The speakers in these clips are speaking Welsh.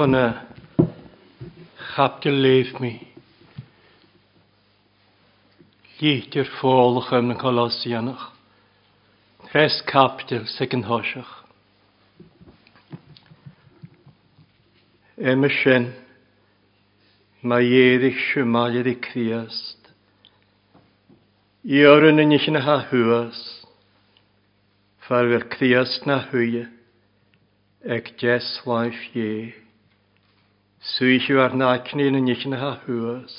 chuna chapte leif mi. Lítir fólach am na Colossianach. Tres captil second hosach. Ema shen, ma iedich shumalir i criast. I orun yn eich na ha hwas. Farwyr criast na hwyau. Ec jes waif ie. Sŵisiw ar nacni yn nich yn ha hwys.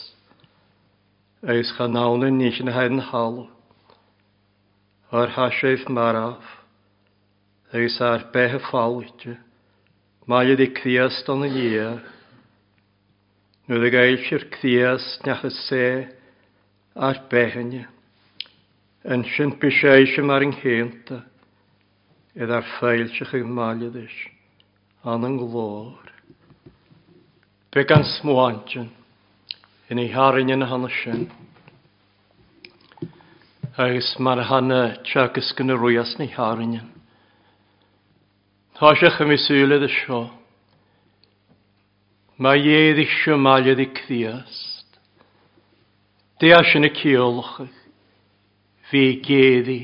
Eis cha nawn yn nich yn ha yn halw. Ar hasreif maraf. Eis ar beth y ffalwyd. Mae ydi criast o'n y ie. Nwyd y gael sy'r criast nach y se ar behen. Yn sy'n bysau sy'n mar yng Nghynta. Edd ar ffeil sy'ch yng malydys. An yng glor. Be gan smwantyn, yn ei harin yn hana sy'n. Agus mar hana tiagus gan y rwyas neu harin yn. Thos eich am ei sylwyd y sio. Mae ieid eisiau maliad i cdiast. Deas yn y ciolchach. Fi geddi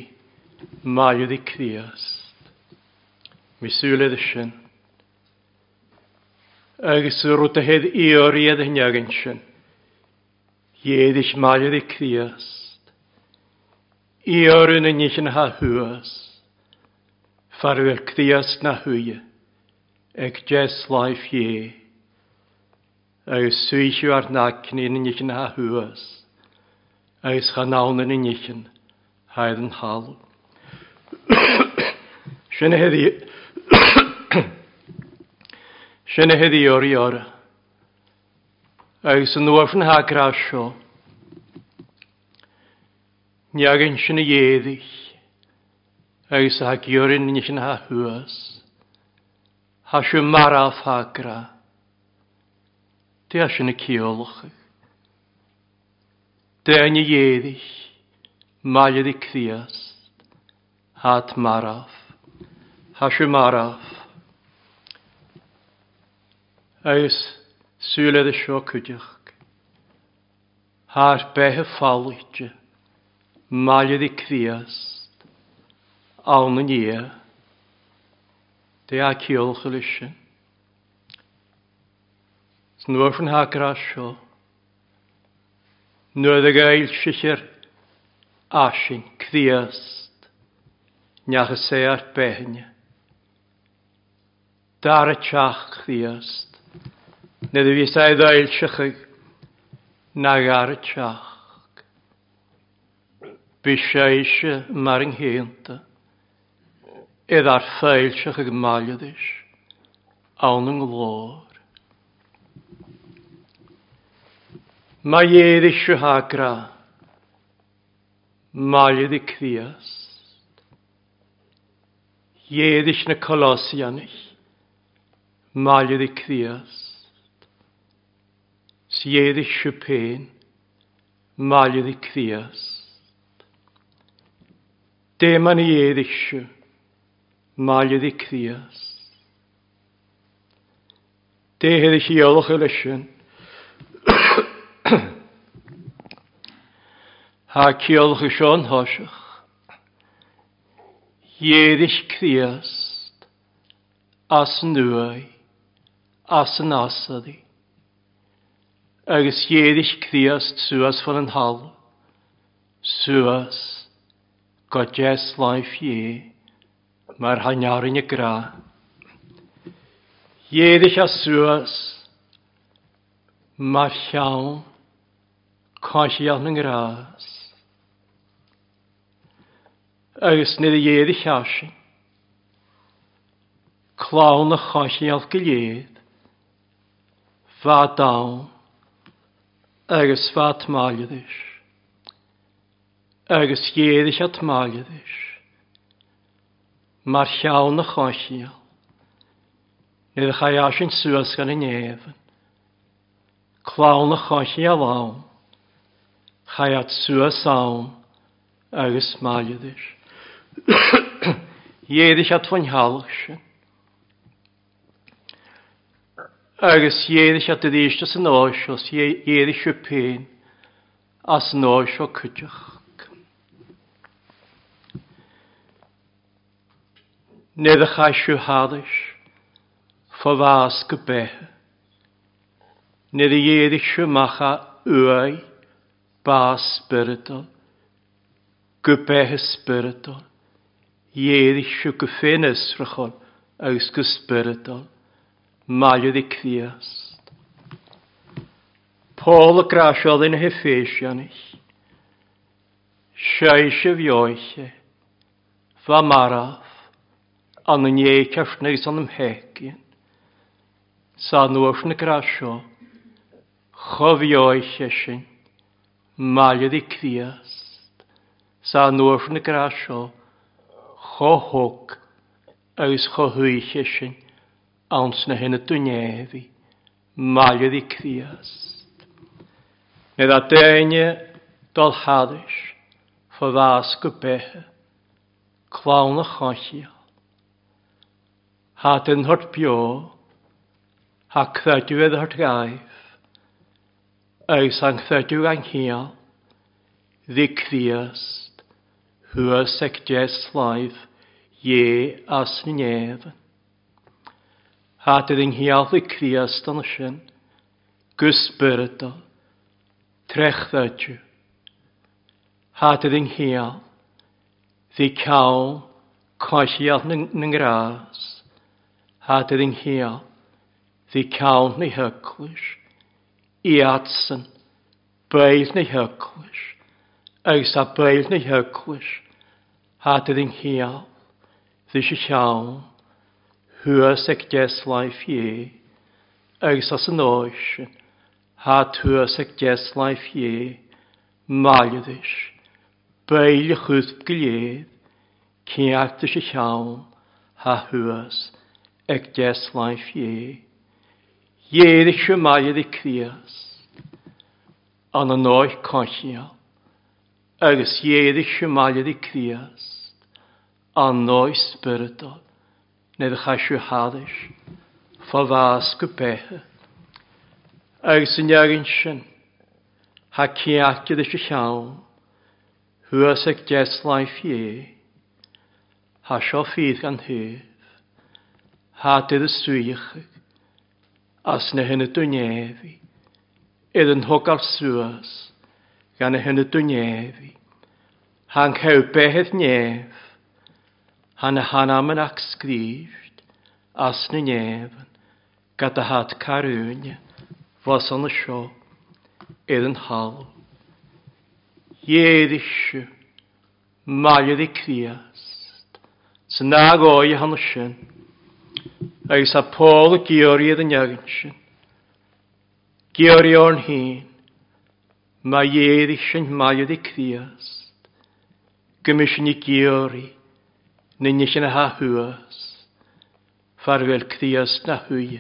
maliad i cdiast. Mi sylwyd y sy'n agus rwta hed iori ad hyn ag yn sy'n. Ieddill i criast. Iori na nich yn ha hwas. Farwyr criast na hwy. Ag jes laif ie. Agus swyllw ar nacni na nich yn ha hwas. Agus chanawn yn nich yn haedd yn hal. Sy'n heddi... Sin heddi o'r i ora. Agus yn ddwarf yn hagra sio. Niag yn sin a. Agus a hag iorin sin ha hwys. Ha sio maraf hagra. Te a sin y ciolwch. Te a ni ieddich. Malid i. Hat maraf. Ha sio maraf agus súlad a sio chuideach. Thar behe fáilte, maiad i críast, ána ní, e. dé a ciolch y lysyn. Snuair fan hágra seo, nuad a gail siir asin críast, neach a sé ar bethne. Dar y teach críast, Nid fi sa'i ddael sychig na gar y tiach. Bisha eisiau mar yng nghynt. Edd ar ffeil sy'ch ag maliad eis. Awn yng nghlor. Mae edd eisiau hagra. Maliad i cdiast. Edd eisiau na colosian eich. Maliad i cdiast. Siedd i siwpyn, malydd i cfias. Deman i edd isiw, malydd i cfias. Dehydd i chiolch y lysyn. Ha ciolch y sion hosach. Jeddich Christ, as nuai, as yn asadi agus dhéirich críast suas fan yn hal. suas go jazz láif dhé, mar y gra. Dhéirich a suas mar chean caiisiach yn gras. Agus nid y dhéirich asin, clawn na chaisiach go léad, Fa dawn, agus fat máiadis. Agus chéadis at máiadis. Mar llawn na choisial. Nid a chaá sin suas gan y nefn. Clawn na choisi a Chai at sŵas awn agus máiadis. Héadis at fain halas. agus dhéanais a did éiste san os dhéanais se péin as an o cuideach. Nid a chaisiú hádais fá fas go bethe. Nid a dhéanais se macha uai ba spiritol, go bethe spiritol, dhéanais se go agus go spiritol. Malwyd i cfiast. Paul y grasiodd yn hyffeisian ich. Siais y fioiche. Fa maraf. An yn ie cefnau san ymhegin. Sa nŵr na grasio. Chofioiche sy'n. Malwyd i cfiast. sa nuair na grasio, chohog agus chohuiche sy'n ans na hyn y dwnefi, maliodd i criast. Nid a dynia dol hadys, haddys, ffoddas gybehe, clawn a chollio. Ha dyn hort bio, ha credwedd hort gaif, eis ang credw anghiol, ddi criast, hwys ec jes laif, ie as nefyn. Hatid yng hiallu criast yn ysyn, gysbyrd o, trechddadju. Hatid yng hial, ddi cawl, coesiad yng gras. Hatid yng hial, ddi cawl neu hyglwys, i atsyn, beil neu hyglwys, agos a beil neu hyglwys. Hatid yng hial, ddi si siawn, Hwys ag deslai fie, agus as yn oes, ha hwys ag deslai fie, maliadys, beil chwth gilydd, ceartys y llawn, ha hwys ag deslai fie. Iedd eich maliad i crias, an yn oes conchiol, agus iedd eich maliad i crias, an oes spyrdod nid a chaisiú hádais, fas go béthe. Agus san neagann sin, ha ceaci is i cheann, thuas ag deslá fié, ha sio ffydd gan hyf, ha dydd y swych, as na hyn hinna dunéhí, iad an thugar suas gan y hyn y ha ha'n chew béthead nef, Hanna hanamen ach sgrírt, as na nefn, gada hat karúne, vas an sio, er yn hal. Jérisju, malir i kriast, sin agói hanna sin, agus a Paul Georgi den Jørgensen. giori o'n hyn, ma Jérisju malir i criast, gymysyn i giori, Nyn sin a hwys. Farvel cthias na hwy.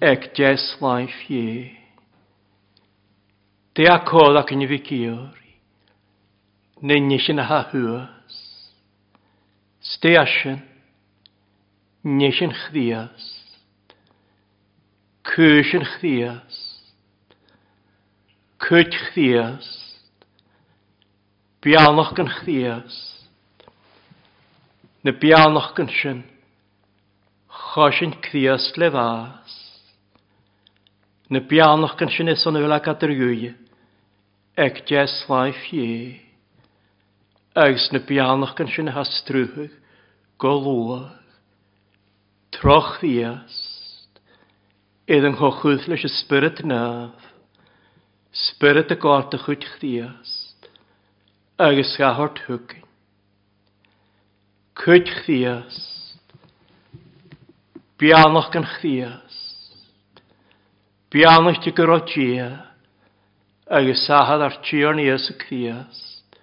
Ec jes laif ie. Te a cod ac yn i figiori. Nyn sin a hahuas. Ste asyn. Nisyn chdias. Cwysyn chdias. Cwyd chdias. Bialnoch gan chdias na bealach gan sin, chosin crias le fas. Na bealach gan sin is o'n yla gadr ywy, ag jes laif ie. Agus na bealach gan sin has strwch, golwch, troch ddiast, idd yn chochwydd leis y spirit naf, spirit y gort y chwyd chdiast, agus gahort hwgyn. Cwyd chdiast. Bianach gan chdiast. Bianach ti gyro gia. Agus sahad ar tio ni ys y chdiast.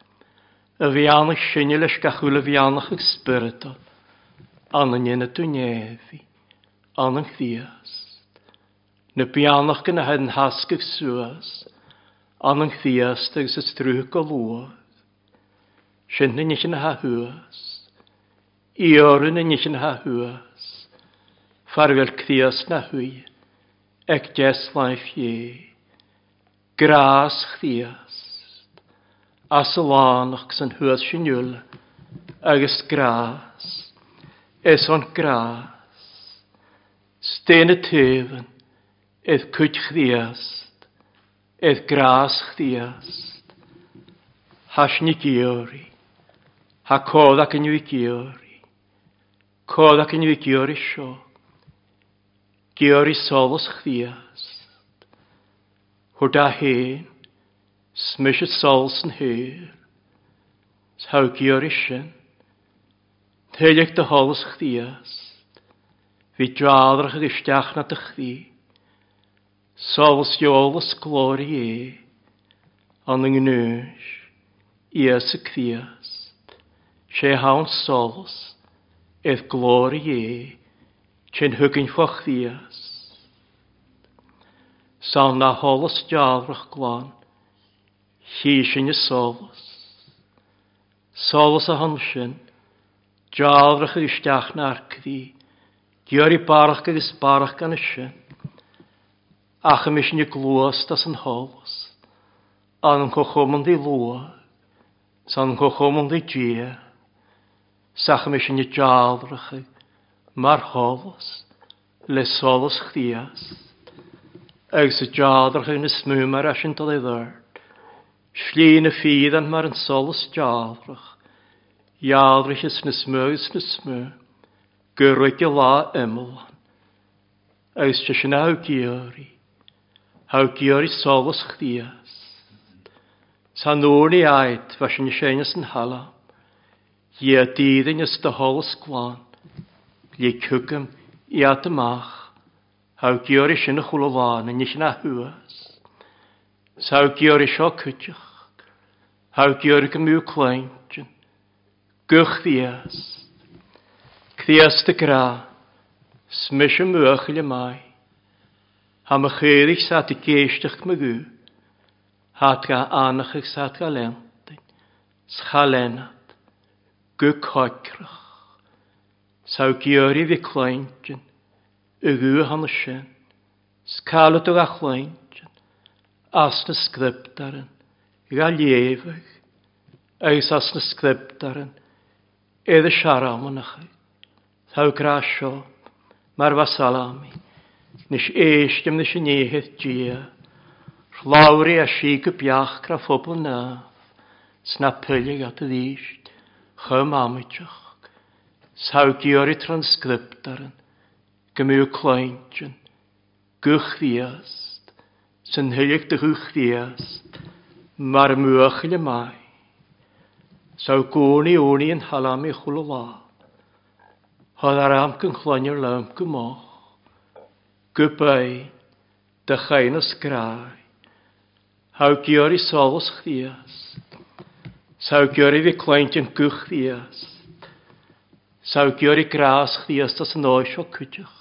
Y fianach syni ys gachwyl y fianach ag spyrdol. Anyn yn y dwnefi. Anyn chdiast. Na bianach gan y hyn hasg ag suast. Anyn chdiast agus y strwg o lwad. Sy'n hynny'n ha hwast. Iorun yn eich yn ha hwys, farwel cthios na hwy, ec jes laif ie, gras chdias, as y lanoch sy'n hwas sy'n yw'l, agos gras, eson gras, stein y tefyn, edd cwyd chdias, edd gras chdias, hasni giori, ha codd ac yn yw giori, Cod ac yn fi gyr i sio. Gyr i solos chdiast. Hwr da hen. Smys y sols yn hyr. Saw gyr i sy'n. Teilig dy holos chdiast. Fi dradrach ag istiach na dy chdi. Solos iolos glori e. An yng ngynwys. Ies y cdiast. Se hawn solos ef glori e, chen hygyn ffoch fochtías. Sa'n na hálas dealrach glan, hí sin is solas. Solas a han sin, dealrach isteach na arcdi, Diori barach agus barach gan sin. Ach ym eisiau glwys das yn holos. An yn cochomond i lwa. San cochomond i gia. Sachmis yn y jaalrach i. Mar holos. Le solos chdias. Ag sy jaalrach yn y smwm ar asyn dod ei ddyrd. Slín y ffydd an mar yn solos jaalrach. Jaalrach ys nysmw ys nysmw. Gyrwyd i la ymlan. Ag sy sy'n awgiori. Awgiori solos chdias. Sa'n nŵr ni aid, fasyn sy'n sienas yn halam. Ie dyddyn ys dy hol sgwan. Ie cwgym i at ymach. Haw gyr i sy'n chwlofan yn eich na hwys. Saw gyr i sio cwtioch. Haw gyr gymw cleintion. Gwych ddias. Cdias dy gra. Smys y mwych y mai. Ha my chyrich sa dy geisdych my gw. Hat ga anach sa dy galentyn. Schalenach gykhacrach. Saw gyri fi cleintin, ygw hann sin, skalwt ag achleintin, asna sgriptaren, ga liefig, eis asna sgriptaren, edde siaramanach, saw grasio, mar vasalami, nis eistim nis neheth gia, Lawri a si gybiach gra phobl naf, sna pylig at y ddysg. chum amiteach, Saugiorí transkriptaren, gomú kleintin, guchvíast, san hiileach de guchvíast, mar muachile mai. Sa gúnaí únaí an halamí chula lá. Thd ar am gon chláinir lem go mó. Gubé de chéine skrái, Thgéorí solas chrías, Saw gyr i fi cleint yn gwych ddias. Saw gyr i gras ddias tas yn oes o cydych.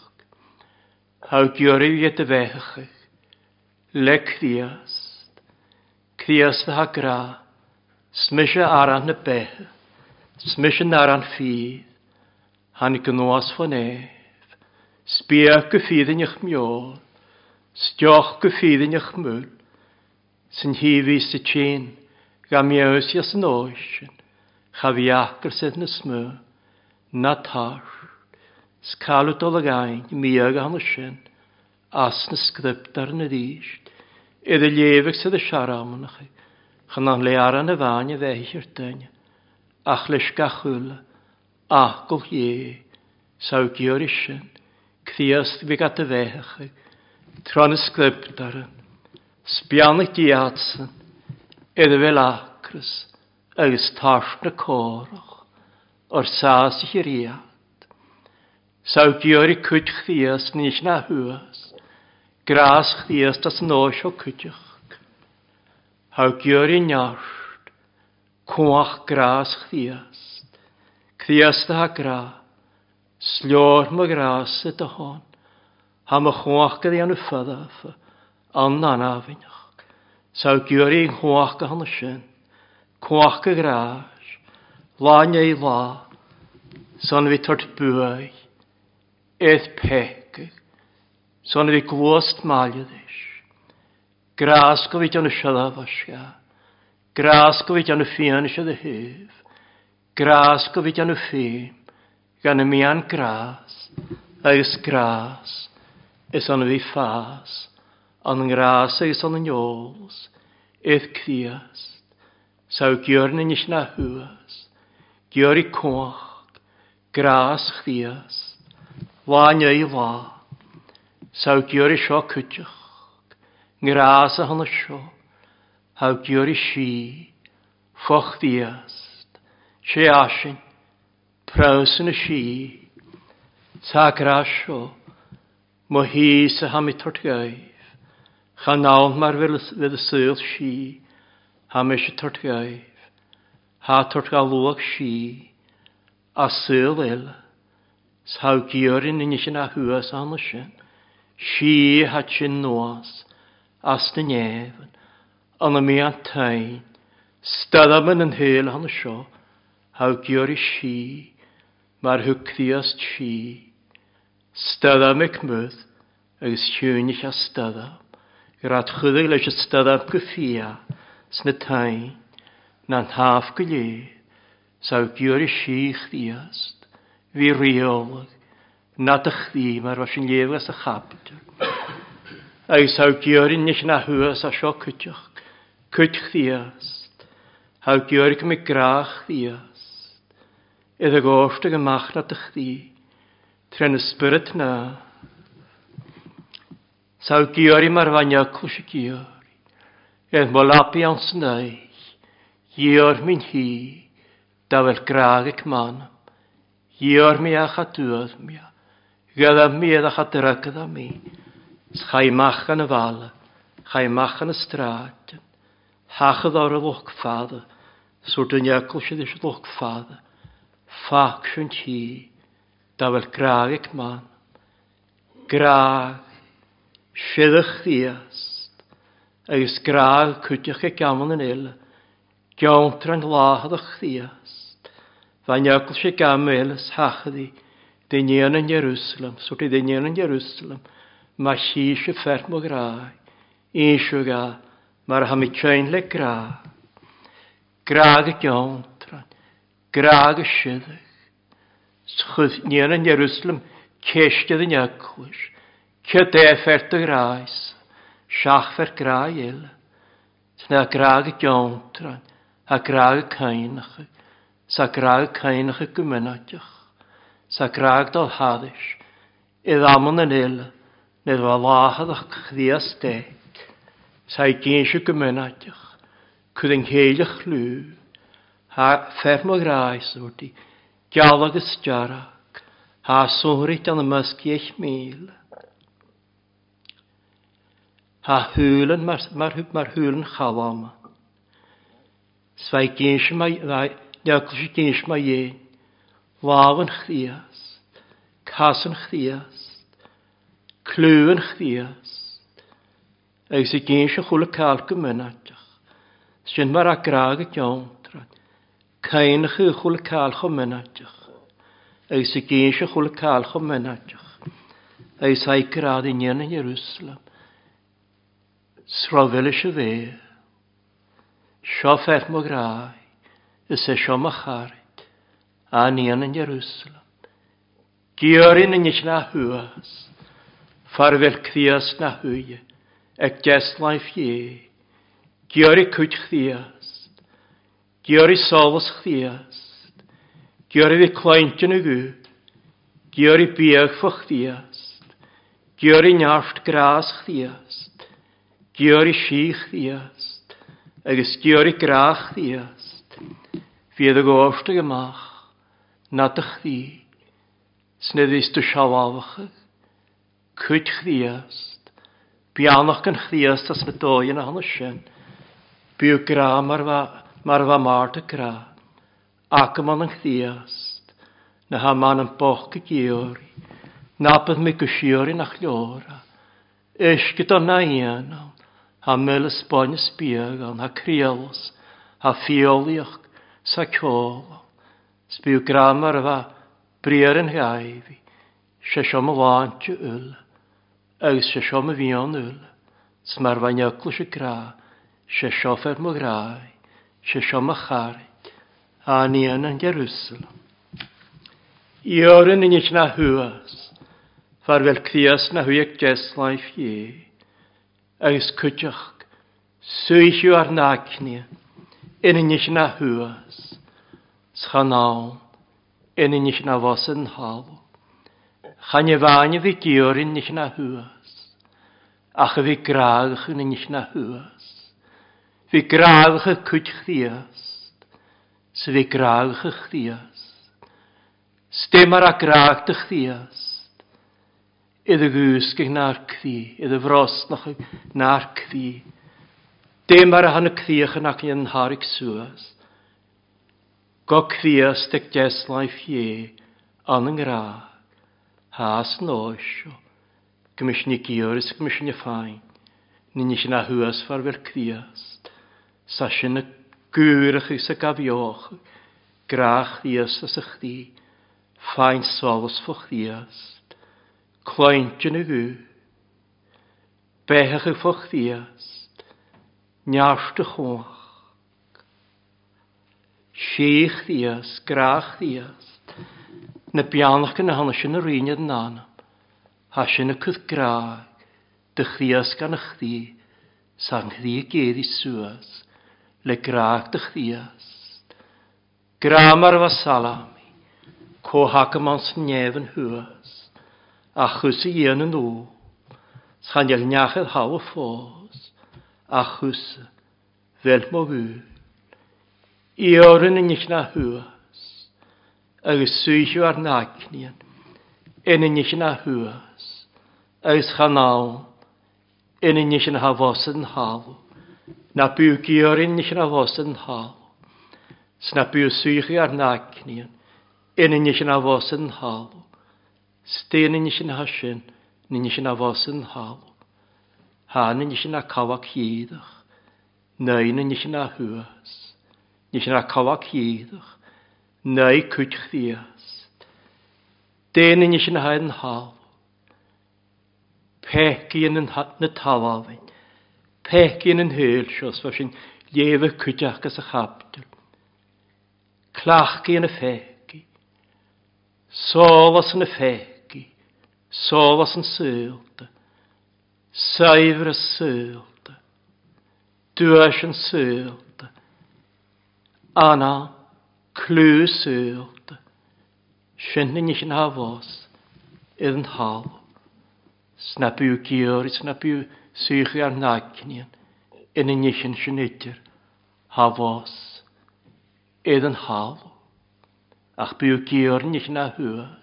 Haw gyr i fi dy fechych. Le cdias. Cdias dda ha gra. Smysio aran y bech. Smysio aran ffydd. Han i gynnwas fan ef. Sbiach gyffydd yn eich miol. Stioch gyffydd yn eich mwyl. Sy'n hi fi sy'n Ga mi eus ias yn oesyn. Cha fi acr sydd yn ysmw, Na tar. Skalw dol ag ein. Mi ag an sin. As na sgryptar yn y ddysd. Iddo lefyg sydd y siaram yn chi. Chan an le aran y fan y feich i'r dyn. Ach leis gachwyl. Ach gol ie. Saw gyr isyn. Cthiast fi gat y fechach. Tron y sgript aran. Sbianach diadsyn. Idd fel acrys, agos tas na córach, o'r sas i chiriad. Saw gyr i cwtch ddias nis na hwas, gras chdias das nos o cwtch. Haw gyr i nart, cwach gras chdias, chdias da gra, slior ma gras y dy hon, ha ma chwach gyda yn y ffydaf, an anafynach. Sa i'n chwach gan y sin, chwach y gras, la neu la, son fi tort bwy, eith pec, son fi glost maliadis. Gras go fi gan y siadaf asga, gras go fi gan y ffian sydd y hyf, gras go fi gan y ffim, gan y mian gras, Agus gras, is on fi ffas, an gras is an njóls, eith criast, sau gjörnin is na huas, gjör i kåk, gras chriast, la njö la, sau gjör i sjå gras a han sio, hau gjör i shi, foch diast, se asin, prausen y si, sa grasio, mo hi sa ham i Cha nawn mar fydd y syl si, ha mes y tort gaif, ha tort galwag si, a syl el, s'haw giorin yn eich yn a hwas an ysyn, si ha chyn noas, as dyn nefn, an mi an tain, stadam yn yn hyl an ysio, haw giori si, mar hwgddiast si, stadam ec mydd, agos hiwnych a stadam. Yr at leis leis ystadaf gyffia, sna tain, na'n haf gyle, saw gyr i sych ddiast, fi reolwg, nad ych ddi mae'r fas yn llefgas a chapter. Ai saw gyr i nes na hwys a sio cydioch, cydch ddiast, haw gyr i gymig grach ddiast, iddo ag ymach na dych ddi, tren y spirit na, Saw gyori mar fanya cwysio gyori. Edd mo lapi ans snau. Gyor mi'n hi. Da fel graag ac manam. Gyor mi a chadwyd mi a. Gada mi a chadrygyd a mi. Chai mach yn y fala. Chai mach yn y straat. Hachyd o'r lwch ffadda. Sŵr dyn ia cwysio ddys lwch ffadda. Ffac sy'n ti. Da fel graag ac man. Graag. Siddach ddiast, agus graag cwtiach y gamon yn il, gawntra'n glahadach ddiast. Fa'n iagl si gam elas hachdi, dynion yn Jerusalem, sort i dynion yn Jerusalem, mae si si ffert mo graag, eisiau ga, mae'r hamitioen le graag. Graag y gawntra'n, graag y siddach. Sgwyd nion yn Jerusalem, cestia yn iagl. Cio defer e dy grais, siach fer gra il, tna graag y giontran, a graag y cainach, sa graag y cainach y gymenadach, sa graag dal haddys, idd amon yn il, nid fa lahad chdias deg, sa i gynsio gymenadach, cwyd yng ngheilach lw, ha fferm o grais wrdi, galag ysgarach, ha sŵhrit an y mysgu eich mil, Ha hwylen, mae'r ma hwlen chawa yma. Sfai gynsh yma, niagl si gynsh yma ie. Waw yn chriast, cas yn chriast, clw yn chriast. Ac sy'n gynsh yn chwle cael gymynadach. Sy'n mae'r agraag y diomtra. Cain chi chwle cael gymynadach. Ac sy'n gynsh yn chwle cael gymynadach. Ac sy'n gradd i nyn yn Jerusalem. Srafel se fe. Sio feit mo grá Ys e sio macharit a níon yn Jerusalem. Gíorin in na hwas. Farfel cthias na thuúie, Ec des laif é, Gíorí chuit chrías, Gíorí sálas chrías, Gíorí bhí cleintena gú, Gíorí bíag fo chrías, Gíorí neart grás chrías, Gio'r i sych ddiast, agus gio'r i grach ddiast. Fydd y gofstig ymach, nadach ddi, snedd ysdw siawafach, cwyd chdiast, bianach gan chdiast as na doi yn ahon ysyn, byw gra mar fa mart y gra, ac yma yn chdiast, na ha ma'n yn boch y giori, nabydd mi gysiori na chliora, ysgyd o na iawn, ha mele sbaen spiegan, ha creolos ha fioliach, sa kjola. Sbiw gramar va brieren heivi, se som lantje yl, eus se som vion ull, smar va njöklu se gra, se sofer mo grai, se som a charit, ha nien an Jerusalem. I ören inich na huas, farvel kvias na huek jeslaif ie, agus cuiteach suisiú ar nácne ina níis na thuas, Schanáil ina níis na bhas an hábh. Channe bhhaine bhí deorrin níis na thuas, acha bhí gráadach ina níis na thuas. Bhí gráadacha chuid chríast, sa bhí gráadacha chrías. Stémar a gráachta chrías. Iddo gwsg i'ch narc ddi, iddo fros nach i'ch narc ddi. Dim ar y hann y cdiach yn ac i'n harig sŵas. Go cdias dy geslai ie an yng ngra, has yn oesio. Gymys ni gyrs, gymys ni ffain. Ni nes yna hwas far fel cdias. Sa sy'n y gwyrach i sa gafioch. Grach ddias as ych di. Ffain solus ffwch ddias. Clointyn y gw. Bechach y ffwch ddiast. Niasht y chwach. Siech ddiast, grach ddiast. Na bianach gan hana sy'n yr un yn anam. Ha sy'n y cydd graag. Dych ddiast gan ych ddi. Sa'n chdi y gedd i swas. Le graag dych ddiast. Gramar fa salami. Cohag yma'n snef yn hwyd achos i yn yn o. Sganiel niachel haw y ffos, achos fel mo hwyl. I orin yn eich na hwys, agos swyllw ar nagnion, yn yn eich na hwys, agos chanawn, yn yn eich na hafos yn hawr. Na byw giorin eich na hafos yn hawr. Sna byw swyllw ar nagnion, yn yn na hafos yn hawr. Stéan ní sin ha sin ní sin a bhhasan hall. Hána ní sin a cabhah híadach, Naine ní sin a thuas, ní sin a cabhah híadach, na cúit chrías. Déana ní sin haid yn hal. Pechgíon yn hat na taláhain, pechgíon yn hhéil sios fa sin léomh cúteachgus a chaptal. Clachgíon na féci, yn y fegi. Solas yn sylt. Saifr y sylt. Dwys yn sylt. Anna, clw sylt. Sienni nich yn hafos. Idd yn hal. Snapiw gyr, snapiw sych ar nacnion. Yn y nich yn sienidir. Hafos. Idd yn hal. Ach byw gyr nich na hwyr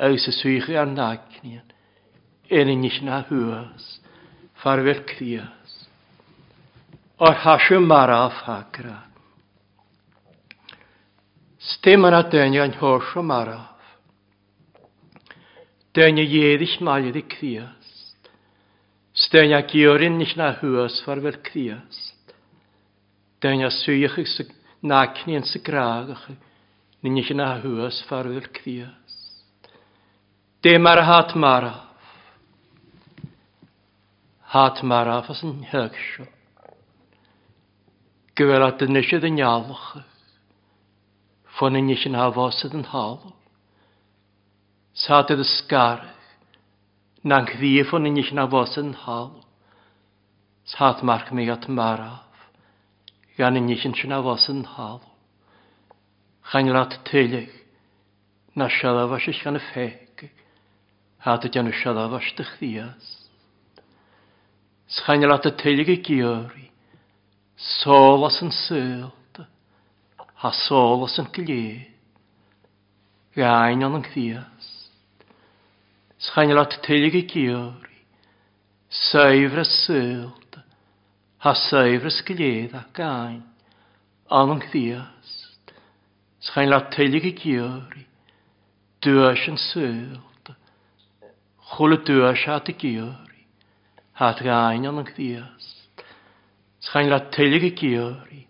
agus a suichi ar nácnian, éis na thuas, farfuil crías. Or hasú mar áfhacra. Stéman a daine an thósa maraf. Daine dhéadich maiad i crías. Stéine a giorin nis na thuas farfuil crías. Daine a yn sy'n sa gráagach, nis na thuas farfuil crías. Dim ar hat maraf. Hat maraf as yn hygsio. Gyfer at yn eisiau yn ialwch. Fon yn eisiau na hafosydd yn halw. Sad ydy sgarach. Na'n cddi fon yn eisiau na hafosydd yn halw. Sad march mi at maraf. Gan yn eisiau hafosydd yn halw. Chain rat tylig. Na sialaf as eisiau gan y ffeg. Hata janu shada vashtach dias. Schainel at y teilig i giori. Sol as yn sylt. Ha sol as yn glie. Gain o'n yngthias. Schainel at y teilig i giori. Saifr y sylt. Ha saifr y glie a gain. O'n yngthias. Schainel at teilig i giori. Dwi'n sylt. Chwle dwys siat y gyori. Hat gain yn yng Nghydias. Schain la tylig y gyori.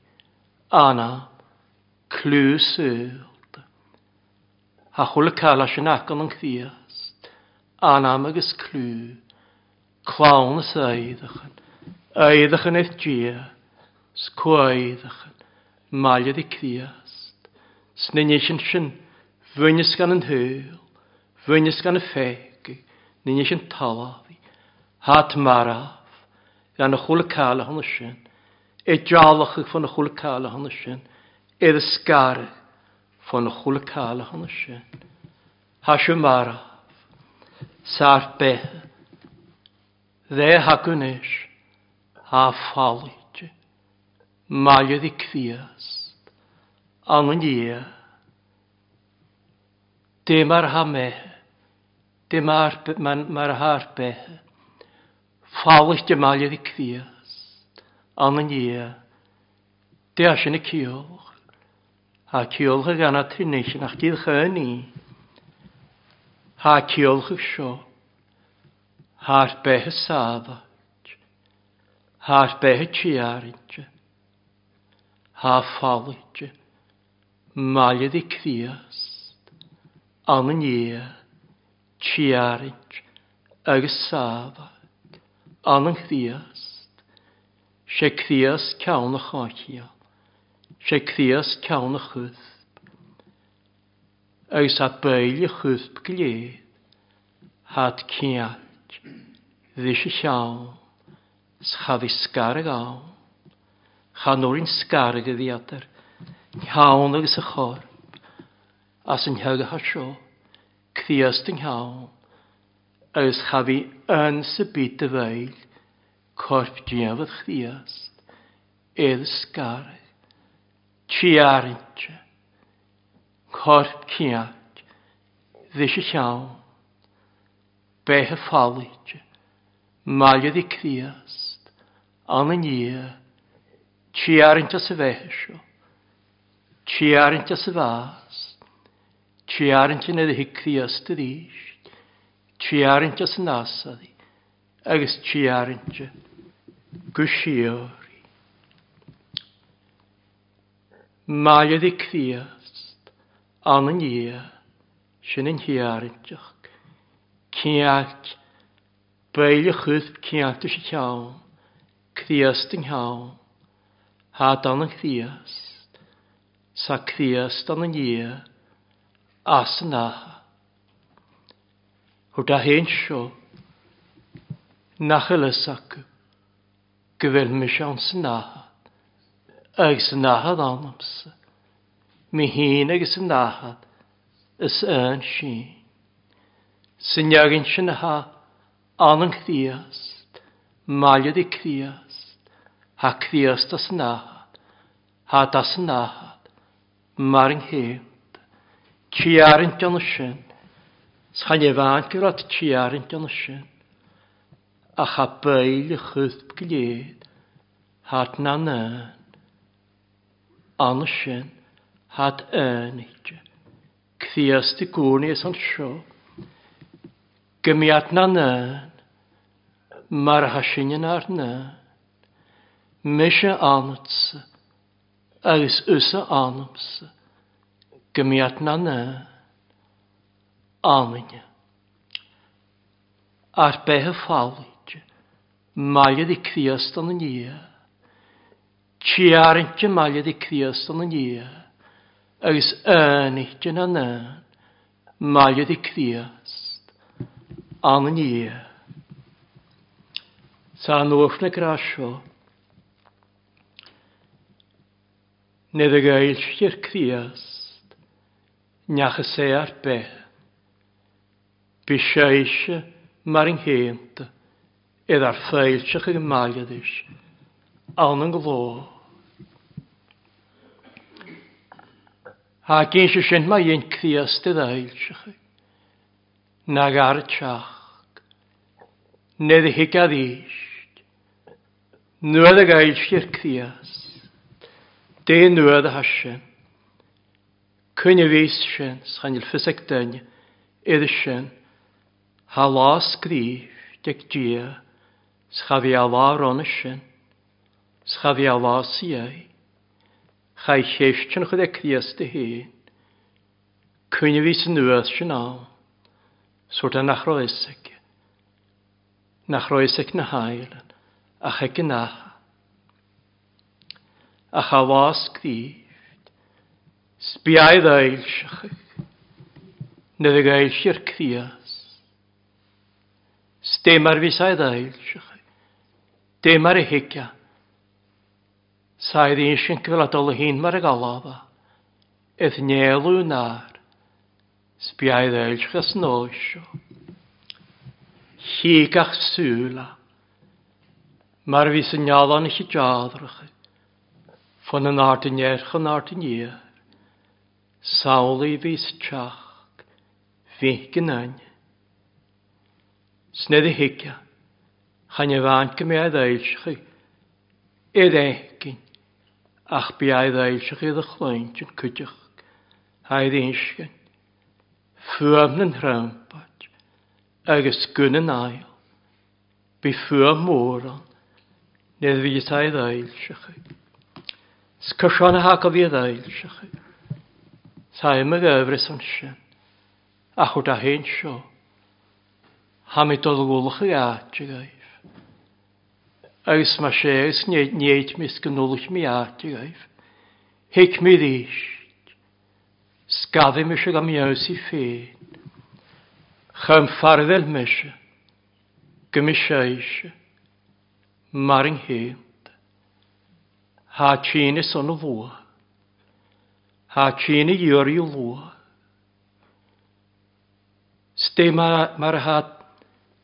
Anna, clw syllt. Ha chwle cael as yn ac yn yng Nghydias. Anna magys clw. Clawn y saeddachan. Aeddachan eith gia. Sgwaeddachan. Maliad y cdiast. Snynisyn sy'n. Fwynys gan yn hyl. Fwynys gan y ffeg ní ní sin taláhí, hat maraf, gan y na chula cála honna sin, é dealacha fan na cael cála honna sin, E ddysgar scara y na cael cála honna sin. Tá se maraf, sár beth. Dde hagwn hagunis, ha falit, maliodd i e cfiast, angen ie, dim ar ha mehe, Dim arpe, man, mar harpe. Fális de malja vi kvias. ie, nia. as yn y ciolch. Ha kjol ha gana trinishin. Ach tid chöni. Ha ciolch y sio. ha sjå. Harpe ha sava. Harpe ha tjiarinche. Ha falinche. Malja vi kvias. Anna ie, tíarint agus sábad an an chríast, sé chrías cean na cháitiíal, sé chrías cean na chusb, agus a béile chusb gléad, hat ceat, dhi sé seán, schafi sgarag áwn, chanwrin sgarag y ddiadr, iawn agus y chorb, as yn hyg a hasio, Cfiast yng nghawl, ys chafi yn sybyd y feil, corp diafod chdiast, edd sgarau, ti arintre, corp ciac, ddys y llawn, beth y ffalig, maliodd i criast, an y nia, ti arintre sy'n fehysio, ti arintre sy'n fas, Tiarintyn ydy hicri ystod eist. Tiarintyn sy'n asadi. Agus tiarintyn. Gwsiori. Mae ydy criast. An yn ia. Sy'n yn hiarintyn. beil y chwyd ciac ys i llawn. Criast yn llawn. Had an yn criast. Sa criast an yn ia as na. Hwr da hen sio, nach nachel ysag, gyfel mi sian sy'n nahad, ag sy'n nahad anams, mi hyn ag sy'n nahad, ys yn sy'n. Sy'n iagin sy'n ha, anang chdiast, maliad i chdiast, ha chdiast as nahad, ha das nahad, maring hew. Tiarint yn ysyn. Sgan i fan gyrad tiarint yn ysyn. A cha bael y chwth gled. Hat na nyn. An ysyn. Hat yn eich. Cthiast y gwni ys an sio. Gymiad na nyn. Mae'r yn ar nyn. Mysio anatsa. Agus ysa anamsa gymiad na na. Amen. Ar behe fawlid, maled i cwiast yn y nia. Tiarnt y maled i cwiast yn y nia. Agus ynich yn yna, maled i cwiast yn y nia. Sa nwch na grasio, Nid y gael sy'r cwiast, Nach y se ar be. Bí sé ise mar an héanta iad ar féilteach ag maiad is, an an gló. Há cén se sin mai dhéon críasta éilteach na gar teach, ned i hicad íst, nuad a gailsir crías, dé nuad a hasin. Cwyn i fys sy'n sganil ffysig dyn, idd sy'n, ha las gri, deg dia, schafi a la ron sy'n, schafi a la si ei, chai lleis sy'n chyd e crias dy hyn, cwyn i fys yn nŵas sy'n awn, sort a nach roesig, nach roesig na hael, a chegyn a, a cha las gri, Sbiaidd ail siachach, nid y gael Stemar cthias. Stem ar fisaidd ail siachach, dem ar y hicia. Saedd un sy'n cyfladol y hun mar y galafa, eith nielw nar, sbiaidd ail nosio. snosio. Higach sŵla, mar fi sy'n ialan eich i jadrach, fan yn art yn erch yn art yn. Sawl i fys trach, fi'n an. Snedd i higia, chan y fan gymryd eilschi, i'r egin, ach bu aedd eilschi iddo chlwynt yn cydioch, haid einsgyn, ffwm yn rhampad, agos gwn yn ail, bu ffwm môron, nid fys aedd eilschi. Sgysion hag o fi aedd. Taim y yfrys yn sy'n. A chwyd a hyn sio. Ham i dod dolgwlwch ag aat ag gaif. Agus ma sé agus neit mis gynwlwch mi aat ag aif. Hic mi ddysg. Sgaddi mi sy'n am i ffein. Chym ffarddel mi sy'n. Gymys eisiau. Mar yng hynt. Ha tîn is o'n o fwyd. Ha chini i lwa. Ste ma mar ha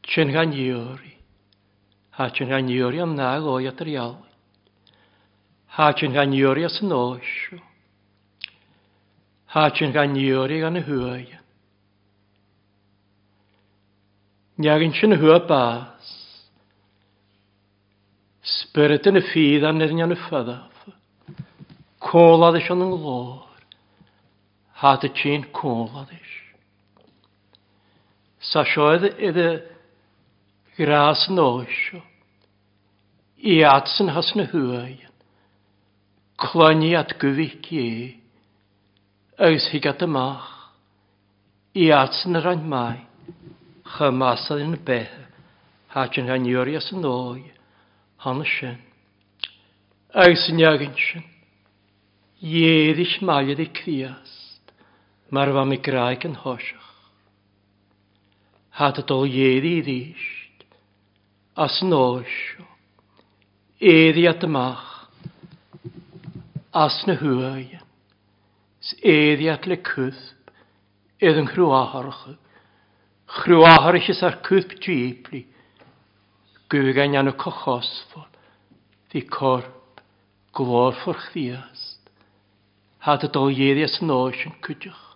chen gan yori. Ha chen gan yori am na go ya trial. Ha chen gan yori as nosh. Ha chen gan yori gan huya. Nyagin chen huya pas. Spirit yn y ffydd a'n nyrnion y ffyddaf. Cola ddysio yn nglo had y tîn cwlad ys. Sa sioedd iddo er gras noesio. I atsyn has na hwaian. Cloni at gyfich i. Ys hi gat y mach. I atsyn yr an mai. Chymasad yn y beth. Hach yn haniori as yn oi. Han y sien. Ys yn iagyn sien. Ieddill maedd i crias mar fa mi graig yn thoiseach. Had y dol ieddi i ríist, as an óisio, éadí at amach, as na huain, s éadí at le cwthb, edd yn chrwáharcha, chrwáharchis ar cwthb dwípli, gwgan anna cochosfol, ddi corp, glor ffwrch ddiast, had y dol ieddi as an óisio yn cwdioch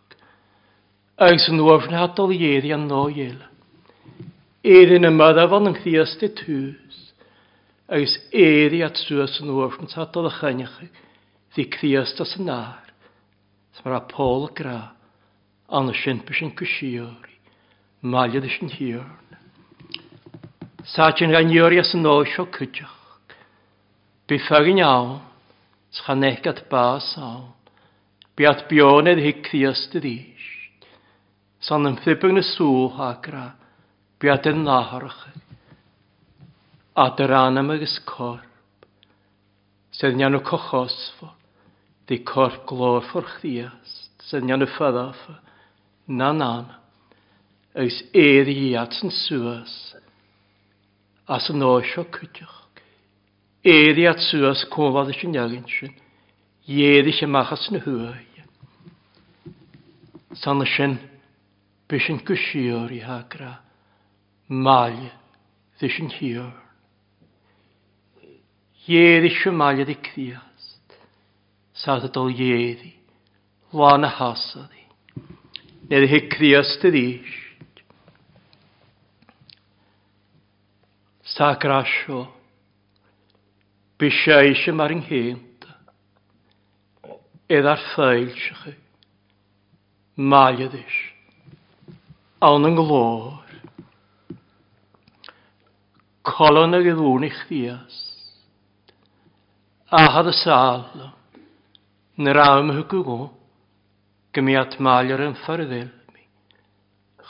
ag sy'n wafna adol ieddi an no iel. Eddyn y maddafon yn chdiast i tŵs, agus éri at suas an uafn sa dal a chaniach ddi criast as an ar. Sa mar a pól gra an a sin pe sin cwsiori maliad is yn hiorn. Sa tin ganiori as yn oes o cydioch. Bi ffagin iawn. sa chanech at bas awn bi at bion hi criast yd eich san yn ffibwg na sŵch agra, biad yn láharach, a dyr anam agos corp, sydd nian o cochosfo, di corp glor ffwrch ddiast, sydd nian o ffyddaf, na nan, ys edd i at sy'n sŵas, as yn oesio cydioch, Edd i at sŵas cwmfad ysyn iagyn sy'n, iedd i sy'n machas yn hwyau. San ysyn, bys yn gysio'r i hagra. Mal, ddysyn hiwr. Ieddi sy'n mal ydi cdiast. Sa'n dod ieddi. Lwan y hasadi. Nid hi cdiast ydi ddysg. Sa grasio. Bysio eisiau mar yng hynta. Edda'r ffeil sy'ch chi. Mal ydi awn yn glor. Colon ag iddwn i'ch ddias. Ahad y sal, nyr am hwgw go, gymiat maler yn ffyrddil mi.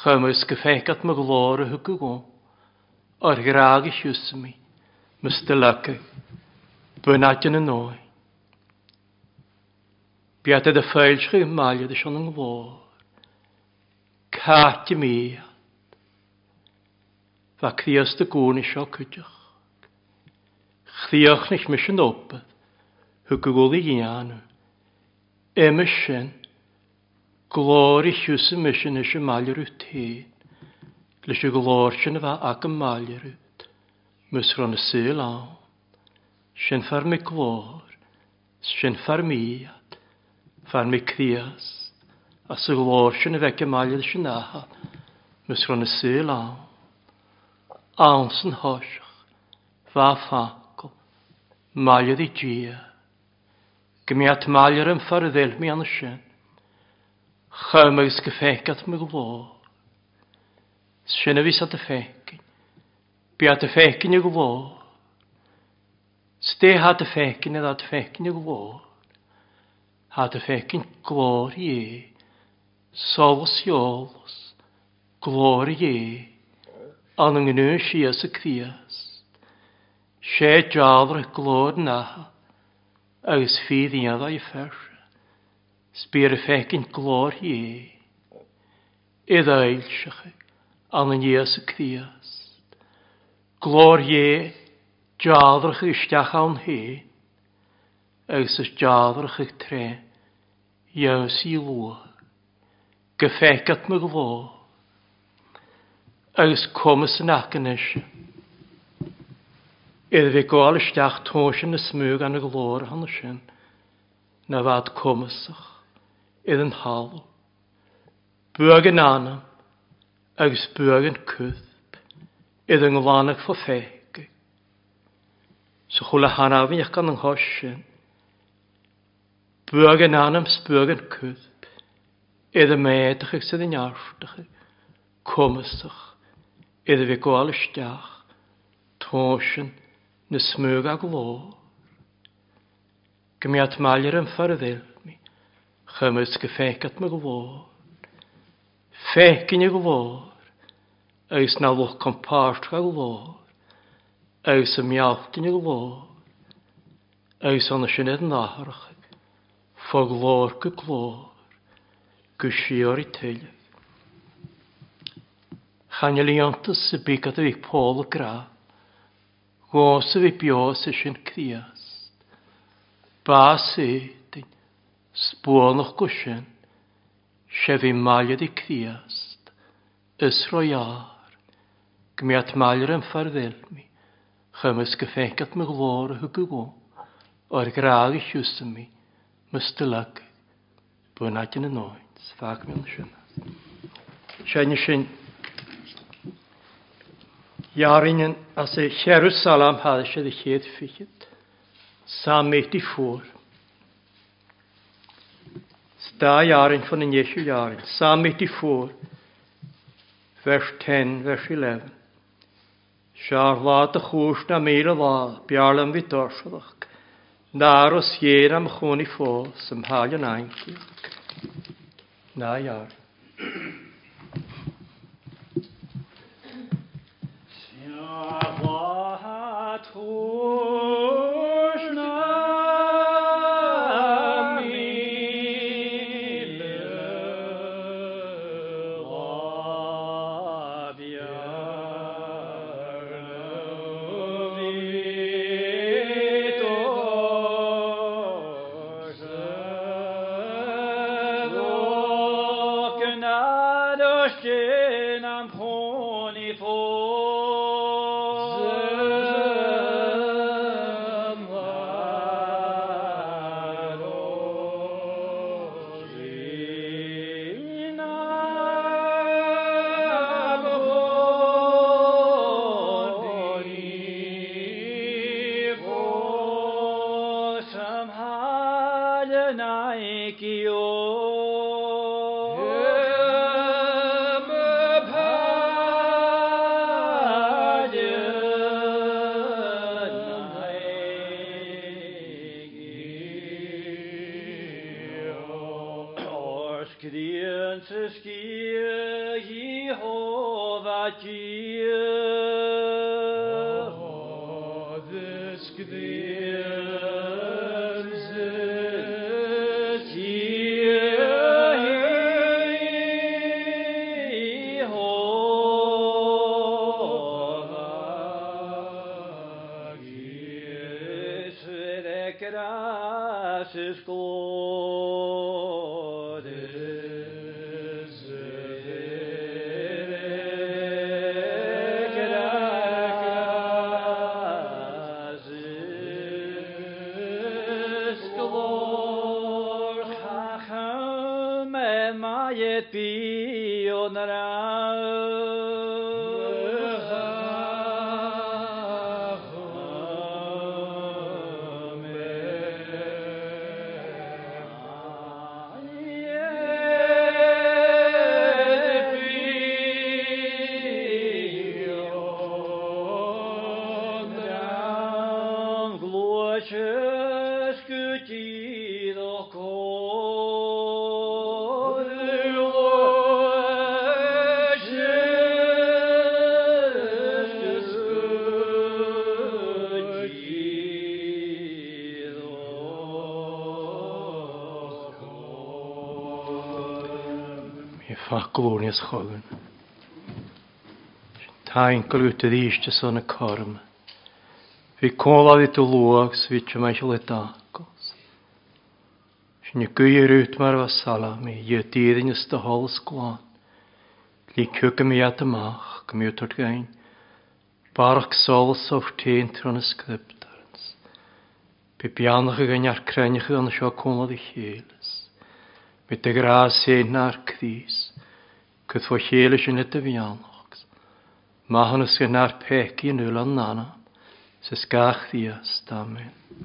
Chymys gyffegat my glor y hwgw go, o'r graag i siws mi, Mr. Lucky, bynad yn y noi. Biad edd y ffeil chi maelio'r sy'n yn glor. Caati mi. Fa cdias dy gŵn i sio cydioch. Chdiach nech mis yn opad. Hw gygol i gianw. Emys yn. Glor i chws y mis yn eisiau malio'r wyt hyn. Lys y glor sy'n fa ac yn malio'r wyt. Mys rhan y syl awn. Sy'n ffarmi glor. Sy'n ffarmiad. Ffarmi cdias a y glor sy'n y fegau maelid sy'n aha, mys rhan y syl awn. Awn sy'n hosiach, fa ffacol, maelid i gia. Gymiat maelid yn ffarddel mi anna sy'n, chymys gyffegat mi glor. Sy'n y fus at y ffegin. biat y ffegin i glor. Ste had y ffegin i ddad ffegin i glor. Had y ffegin glor i e. Solus i e, an yng Ngynwysias y Criast. Se jadr y glod na, agus ffydd i addau ffer, Sbir y ffegyn glor ie. Iddo eilsach an yn ies y Criast. Glor ie, jadrach ysdiach awn he, agus ys jadrach eich tre, iaws i lwad gefeicat me gvo, agus komas yn acanis. Idd fi gwael ysdach tonsyn y smwg an y glor hann ysyn, na fad komasach, idd yn halw. Bwag yn anam, agus bwag yn cwthb, idd yng nglanach fo feig. So chwla hanaf yn eich gan yng nghosyn, bwag yn anam, sbwag yn cwthb, Iddo méidach ag sydd yn iarftach, cwmysach, iddo fi gwael ysdiach, Tosyn na smwg ag glór. Gymiad malir yn ffyrddil mi, chymys gyffecat my glór. Fecyn i glór, eis na lwch compart a glór, eis y miawtyn i glór, eis ond y syniad yn aharach, ffoglór gy glór gysio'r i teulu. Chaneliantas y bigad y fi pôl y gra, gos y fi bios y sy'n crias. Bas y dyn sbwon o'ch gwsyn, sef i maliad i criast, ysroi ar, gmiat maliad yn ffarddel mi, chymys gyffengat my glor y hwgwgo, o'r graag i siws mi, mystylag, bwynad yn y noen. Sfag mewn sy'n. Sian sy'n Jarinen as y Jerusalem hade sig det helt fiket. Samet i ffwr. Sta jaren från en Jesu jaren. Samet i ffwr. Vers 10, vers 11. Charlata khusna mera va bjarlam vi torshvak. Naros jeram khoni fo som haljan anki. iknaya. make you glónias chogan. Táin glúta díiste son y corm. Bhí cóláí tú luachs ví te meisi le dácos. Sin guir út mar bh sala mí dhé tíidirine do cwg gláán. Lí cuca mí gym go miútar gain, Barach sol solas tîn tron y sgriptarns. Bi bianach a gannear creniach an seo cóla i chélas. Mit de grás énar crís. Cyd fwy chéle sy'n hyd y fianlogs. Mahan ysgyn ar peci yn yw'n nana. Sys gach ddias, amen.